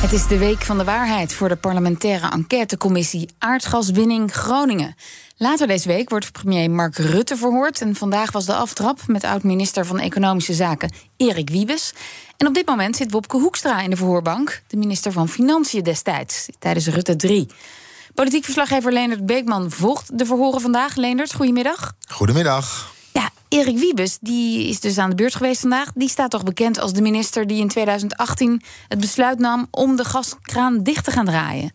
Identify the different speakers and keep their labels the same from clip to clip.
Speaker 1: Het is de week van de waarheid voor de parlementaire enquêtecommissie Aardgaswinning Groningen. Later deze week wordt premier Mark Rutte verhoord. En vandaag was de aftrap met oud-minister van Economische Zaken Erik Wiebes. En op dit moment zit Wopke Hoekstra in de verhoorbank, de minister van Financiën destijds, tijdens Rutte 3. Politiek verslaggever Leendert Beekman volgt de verhoren vandaag. Leendert, goedemiddag.
Speaker 2: Goedemiddag.
Speaker 1: Erik Wiebes, die is dus aan de beurt geweest vandaag. Die staat toch bekend als de minister die in 2018 het besluit nam om de gaskraan dicht te gaan draaien.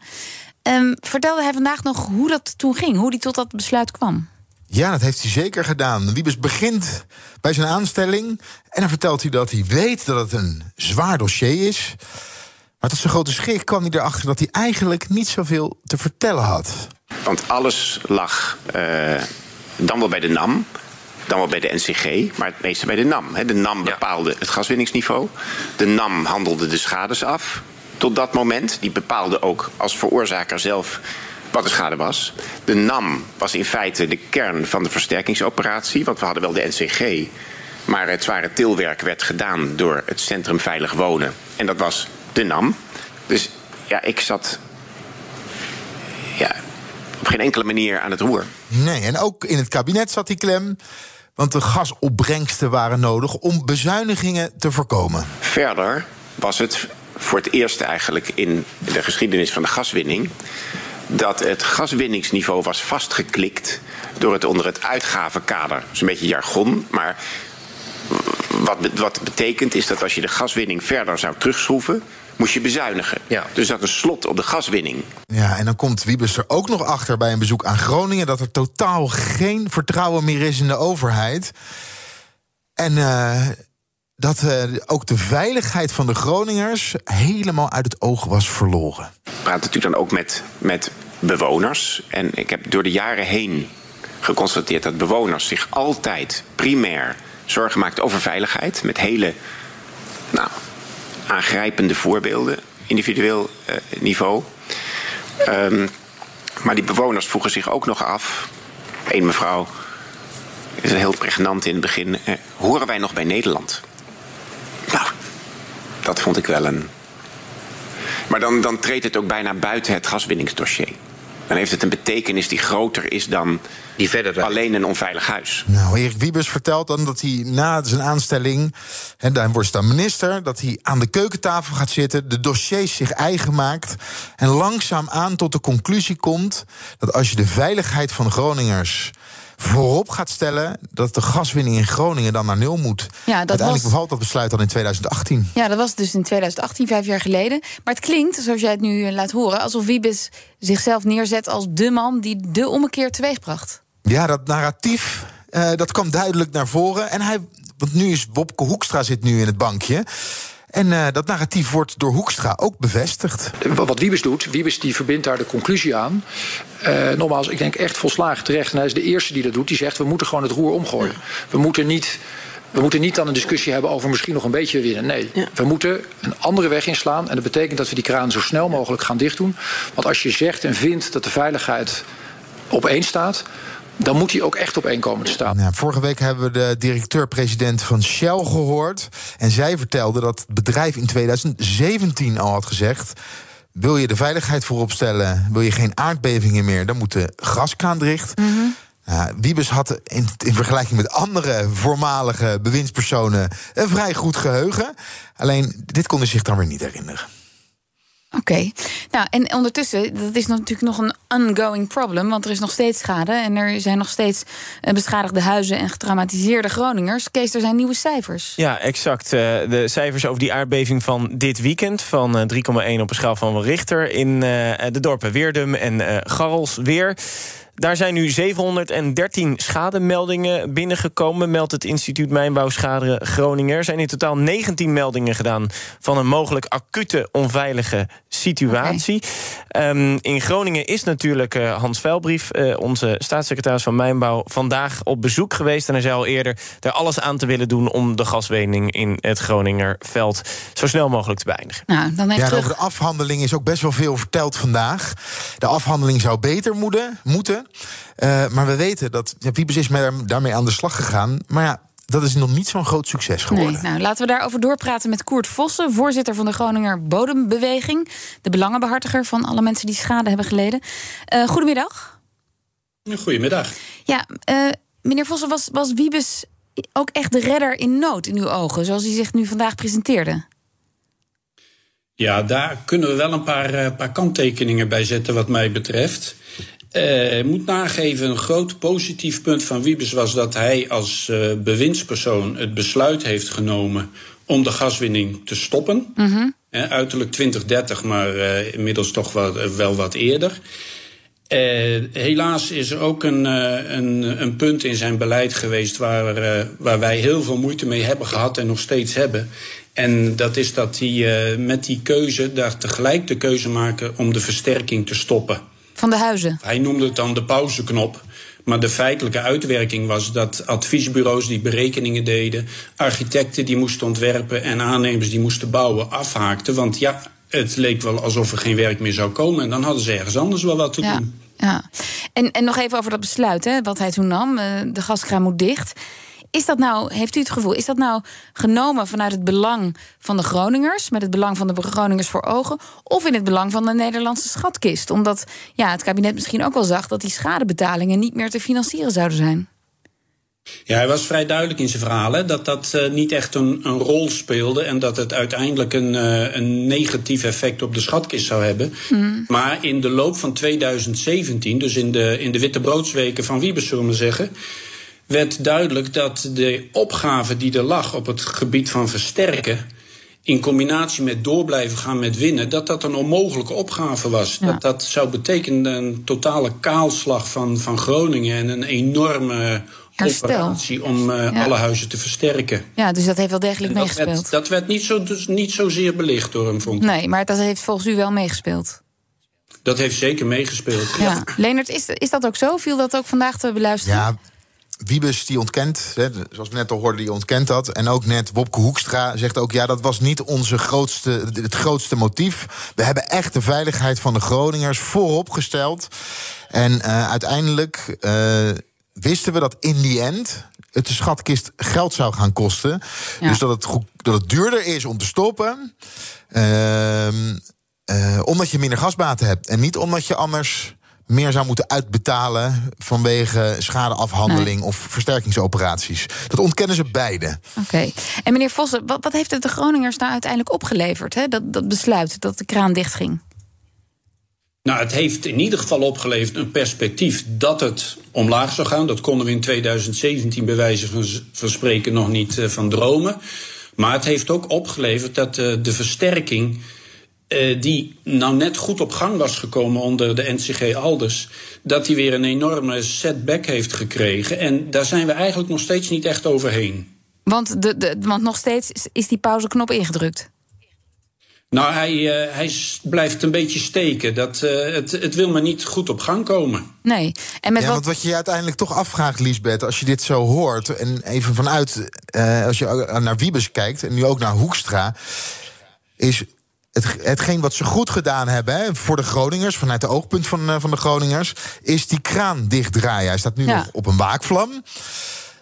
Speaker 1: Um, vertelde hij vandaag nog hoe dat toen ging, hoe hij tot dat besluit kwam?
Speaker 2: Ja, dat heeft hij zeker gedaan. Wiebes begint bij zijn aanstelling en dan vertelt hij dat hij weet dat het een zwaar dossier is. Maar tot zijn grote schrik kwam hij erachter dat hij eigenlijk niet zoveel te vertellen had.
Speaker 3: Want alles lag uh, dan wel bij de NAM, dan wel bij de NCG, maar het meeste bij de NAM. De NAM bepaalde het gaswinningsniveau. De NAM handelde de schades af tot dat moment. Die bepaalde ook als veroorzaker zelf wat de schade was. De NAM was in feite de kern van de versterkingsoperatie, want we hadden wel de NCG. Maar het zware tilwerk werd gedaan door het Centrum Veilig Wonen. En dat was de NAM. Dus ja, ik zat ja, op geen enkele manier aan het roer.
Speaker 2: Nee, en ook in het kabinet zat die klem. Want de gasopbrengsten waren nodig om bezuinigingen te voorkomen.
Speaker 3: Verder was het voor het eerst eigenlijk in de geschiedenis van de gaswinning dat het gaswinningsniveau was vastgeklikt door het onder het uitgavenkader. Dat is een beetje jargon, maar wat, wat betekent is dat als je de gaswinning verder zou terugschroeven, moest je bezuinigen. Ja. Dus dat een slot op de gaswinning.
Speaker 2: Ja, en dan komt Wiebes er ook nog achter bij een bezoek aan Groningen dat er totaal geen vertrouwen meer is in de overheid. En uh, dat uh, ook de veiligheid van de Groningers helemaal uit het oog was verloren.
Speaker 3: We praten natuurlijk dan ook met, met bewoners. En ik heb door de jaren heen geconstateerd dat bewoners zich altijd primair zorgen maakt over veiligheid. Met hele nou, aangrijpende voorbeelden, individueel uh, niveau. Um, maar die bewoners vroegen zich ook nog af. Eén mevrouw is heel pregnant in het begin. Uh, horen wij nog bij Nederland? Nou, dat vond ik wel een. Maar dan, dan treedt het ook bijna buiten het gaswinningsdossier. Dan heeft het een betekenis die groter is dan die verder alleen een onveilig huis.
Speaker 2: Nou, Erik Wiebes vertelt dan dat hij na zijn aanstelling, en dan wordt hij dan minister, dat hij aan de keukentafel gaat zitten, de dossiers zich eigen maakt en langzaam aan tot de conclusie komt dat als je de veiligheid van Groningers voorop gaat stellen dat de gaswinning in Groningen dan naar nul moet. Ja, dat Uiteindelijk was... bevalt dat besluit dan in 2018.
Speaker 1: Ja, dat was dus in 2018, vijf jaar geleden. Maar het klinkt, zoals jij het nu laat horen, alsof Wiebes zichzelf neerzet als de man die de ommekeer teweegbracht.
Speaker 2: Ja, dat narratief, uh, dat kwam duidelijk naar voren. En hij, want nu is Wopke Hoekstra zit nu in het bankje. En uh, dat narratief wordt door Hoekstra ook bevestigd.
Speaker 4: Wat Wiebes doet, Wiebes die verbindt daar de conclusie aan. Uh, nogmaals, ik denk echt volslagen terecht. En hij is de eerste die dat doet. Die zegt, we moeten gewoon het roer omgooien. We moeten niet... We moeten niet dan een discussie hebben over misschien nog een beetje winnen. Nee, ja. we moeten een andere weg inslaan. En dat betekent dat we die kraan zo snel mogelijk gaan dichtdoen. Want als je zegt en vindt dat de veiligheid op één staat dan moet hij ook echt op één komen te staan.
Speaker 2: Ja, vorige week hebben we de directeur-president van Shell gehoord. En zij vertelde dat het bedrijf in 2017 al had gezegd. Wil je de veiligheid voorop stellen, wil je geen aardbevingen meer, dan moet de gaskraan dicht. Mm -hmm. Uh, Wiebes had in, in, vergelijking met andere voormalige bewindspersonen een vrij goed geheugen. Alleen dit kon hij zich dan weer niet herinneren.
Speaker 1: Oké. Nou, en ondertussen, dat is natuurlijk nog een ongoing problem. Want er is nog steeds schade. En er zijn nog steeds eh, beschadigde huizen en getraumatiseerde Groningers. Kees, er zijn nieuwe cijfers.
Speaker 5: Ja, exact. Eh, de cijfers over die aardbeving van dit weekend. Van 3,1 eh, op een schaal van Richter. In de dorpen Weerdum en Garrels weer. Daar zijn nu 713 schademeldingen binnengekomen... meldt het instituut Mijnbouwschade Groningen. Er zijn in totaal 19 meldingen gedaan... van een mogelijk acute onveilige situatie. Okay. Um, in Groningen is natuurlijk uh, Hans Veilbrief, uh, onze staatssecretaris van Mijnbouw, vandaag op bezoek geweest. En hij zei al eerder er alles aan te willen doen om de gaswinning in het Groningerveld zo snel mogelijk te beëindigen.
Speaker 1: Nou, dan heeft
Speaker 2: ja,
Speaker 1: terug...
Speaker 2: over de afhandeling is ook best wel veel verteld vandaag. De afhandeling zou beter moeten. moeten. Uh, maar we weten dat ja, Wiebes is daarmee aan de slag gegaan. Maar ja, dat is nog niet zo'n groot succes geworden.
Speaker 1: Nee, nou, laten we daarover doorpraten met Koert Vossen, voorzitter van de Groninger Bodembeweging. De belangenbehartiger van alle mensen die schade hebben geleden. Uh, goedemiddag.
Speaker 6: Goedemiddag.
Speaker 1: Ja, uh, meneer Vossen, was, was Wiebes ook echt de redder in nood in uw ogen, zoals hij zich nu vandaag presenteerde?
Speaker 6: Ja, daar kunnen we wel een paar, uh, paar kanttekeningen bij zetten, wat mij betreft. Uh, ik moet nageven, een groot positief punt van Wiebes was dat hij als uh, bewindspersoon het besluit heeft genomen om de gaswinning te stoppen. Mm -hmm. uh, uiterlijk 2030, maar inmiddels toch wel, wel wat eerder. helaas is er ook een, een, een, punt in zijn beleid geweest waar, waar wij heel veel moeite mee hebben gehad en nog steeds hebben. En dat is dat hij met die keuze daar tegelijk de keuze maken om de versterking te stoppen.
Speaker 1: Van de huizen?
Speaker 6: Hij noemde het dan de pauzeknop. Maar de feitelijke uitwerking was dat adviesbureaus die berekeningen deden, architecten die moesten ontwerpen en aannemers die moesten bouwen afhaakten. Want ja, het leek wel alsof er geen werk meer zou komen. En dan hadden ze ergens anders wel wat te
Speaker 1: ja,
Speaker 6: doen.
Speaker 1: Ja. En, en nog even over dat besluit, hè, wat hij toen nam. De gaskraan moet dicht. Is dat nou, heeft u het gevoel, is dat nou genomen vanuit het belang van de Groningers, met het belang van de Groningers voor ogen, of in het belang van de Nederlandse schatkist? Omdat ja, het kabinet misschien ook wel zag dat die schadebetalingen niet meer te financieren zouden zijn.
Speaker 6: Ja, hij was vrij duidelijk in zijn verhalen dat dat uh, niet echt een, een, rol speelde en dat het uiteindelijk een, uh, een negatief effect op de schatkist zou hebben. Mm. Maar in de loop van 2017, dus in de, in de witte broodsweken van Wiebes, zullen we zeggen, werd duidelijk dat de opgave die er lag op het gebied van versterken. in combinatie met door blijven gaan met winnen. dat dat een onmogelijke opgave was. Ja. Dat dat zou betekenen een totale kaalslag van, van Groningen. en een enorme.
Speaker 1: Herstel.
Speaker 6: operatie om uh, ja. alle huizen te versterken.
Speaker 1: Ja, dus dat heeft wel degelijk
Speaker 6: dat
Speaker 1: meegespeeld.
Speaker 6: Werd, dat werd niet, zo, dus niet zozeer belicht door hem, vond ik.
Speaker 1: Nee, maar dat heeft volgens u wel meegespeeld.
Speaker 6: Dat heeft zeker meegespeeld.
Speaker 1: Ja. ja. Leonard, is, is dat ook zo? Viel dat ook vandaag te beluisteren?
Speaker 2: Ja, Wiebes die ontkent, hè, zoals we net al hoorden, die ontkent dat. En ook net Wopke Hoekstra zegt ook... ja, dat was niet onze grootste, het grootste motief. We hebben echt de veiligheid van de Groningers voorop gesteld. En uh, uiteindelijk uh, wisten we dat in die end... het de schatkist geld zou gaan kosten. Ja. Dus dat het, goed, dat het duurder is om te stoppen... Uh, omdat je minder gasbaten hebt. En niet omdat je anders meer zou moeten uitbetalen vanwege schadeafhandeling nee. of versterkingsoperaties. Dat ontkennen ze beide.
Speaker 1: Oké. Okay. En meneer Vossen, wat, wat, heeft het de Groningers nou uiteindelijk opgeleverd? Hè? Dat, dat besluit dat de kraan dichtging.
Speaker 6: Nou, het heeft in ieder geval opgeleverd een perspectief dat het omlaag zou gaan. Dat konden we in 2017 bij wijze van, van spreken nog niet uh, van dromen. Maar het heeft ook opgeleverd dat uh, de versterking uh, die nou net goed op gang was gekomen onder de NCG Alders, dat die weer een enorme setback heeft gekregen. En daar zijn we eigenlijk nog steeds niet echt overheen.
Speaker 1: Want, de, de, want nog steeds is die pauzeknop ingedrukt.
Speaker 6: Nou, hij, uh, hij blijft een beetje steken. Dat, uh, het, het wil maar niet goed op gang komen.
Speaker 1: Nee. En met
Speaker 2: ja,
Speaker 1: wat...
Speaker 2: want wat je je uiteindelijk toch afvraagt, Liesbeth, als je dit zo hoort... en even vanuit, uh, als je naar Wiebes kijkt en nu ook naar Hoekstra... is het, hetgeen wat ze goed gedaan hebben hè, voor de Groningers, vanuit de oogpunt van, uh, van de Groningers, is die kraan dichtdraaien. Hij staat nu ja. nog op een waakvlam.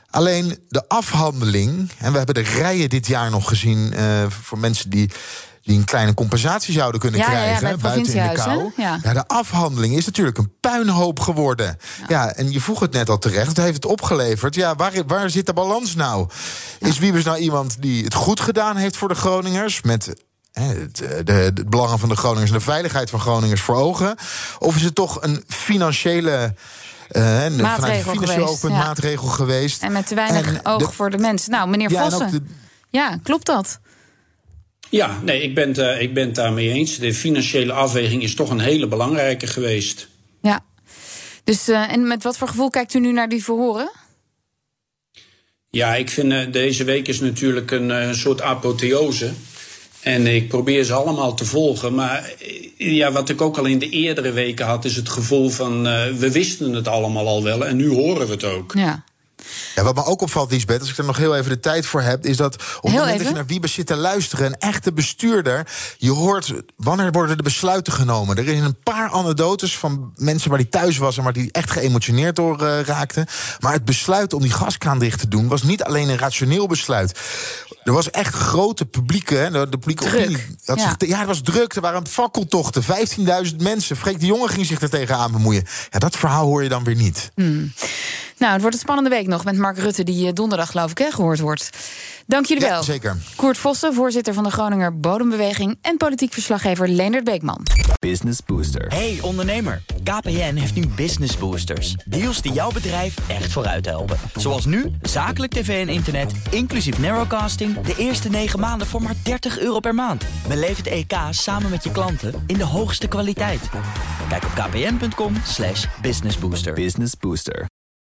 Speaker 2: Alleen de afhandeling, en we hebben de rijen dit jaar nog gezien uh, voor mensen die die een kleine compensatie zouden kunnen
Speaker 1: ja,
Speaker 2: krijgen
Speaker 1: ja,
Speaker 2: buiten in de kou.
Speaker 1: Ja.
Speaker 2: ja. de afhandeling is natuurlijk een puinhoop geworden. Ja. en je vroeg het net al terecht. Het heeft het opgeleverd. Ja, waar, waar zit de balans nou? Is Wiebes nou iemand die het goed gedaan heeft voor de Groningers? Met het, de, de belangen van de Groningers en de veiligheid van Groningers voor ogen? Of is het toch een financiële. Uh,
Speaker 1: maatregel
Speaker 2: financieel
Speaker 1: geweest,
Speaker 2: open
Speaker 1: ja.
Speaker 2: maatregel geweest.
Speaker 1: En met te weinig en oog de, voor de mensen. Nou, meneer
Speaker 2: ja,
Speaker 1: Vossen. De, ja, klopt dat?
Speaker 6: Ja, nee, ik ben, het, uh, ik ben het daarmee eens. De financiële afweging is toch een hele belangrijke geweest.
Speaker 1: Ja. Dus, uh, en met wat voor gevoel kijkt u nu naar die verhoren?
Speaker 6: Ja, ik vind uh, deze week is natuurlijk een soort apotheose. En ik probeer ze allemaal te volgen. Maar ja, wat ik ook al in de eerdere weken had, is het gevoel van we wisten het allemaal al wel en nu horen we het ook.
Speaker 1: Ja.
Speaker 2: Ja, wat me ook opvalt, Liesbeth, als ik er nog heel even de tijd voor heb, is dat op het moment dat je naar Wiebes zit te luisteren, een echte bestuurder, je hoort wanneer worden de besluiten genomen. Er zijn een paar anekdotes van mensen waar die thuis was en waar die echt geëmotioneerd door uh, raakten. Maar het besluit om die gaskraan dicht te doen was niet alleen een rationeel besluit. Er was echt grote publieke, de, de publieke
Speaker 1: druk.
Speaker 2: opinie. Dat
Speaker 1: Ja.
Speaker 2: zich- ja, het was druk. Er waren fakkeltochten, 15.000 mensen. Freek de Jonge ging zich er tegenaan bemoeien. Ja, dat verhaal hoor je dan weer niet.
Speaker 1: Nou, het wordt een spannende week nog met Mark Rutte, die eh, donderdag, geloof ik, hè, gehoord wordt. Dank jullie
Speaker 2: Ja,
Speaker 1: wel.
Speaker 2: zeker.
Speaker 1: Koert Vossen, voorzitter van de Groninger Bodembeweging... en politiek verslaggever Leendert Beekman.
Speaker 7: Business Booster. Hey ondernemer, KPN heeft nu Business Boosters. Deals die jouw bedrijf echt vooruit helpen. Zoals nu, zakelijk tv en internet, inclusief narrowcasting... de eerste 9 maanden voor maar 30 euro per maand. Beleef het EK samen met je klanten in de hoogste kwaliteit. Kijk op kpn.com slash businessbooster. Business Booster.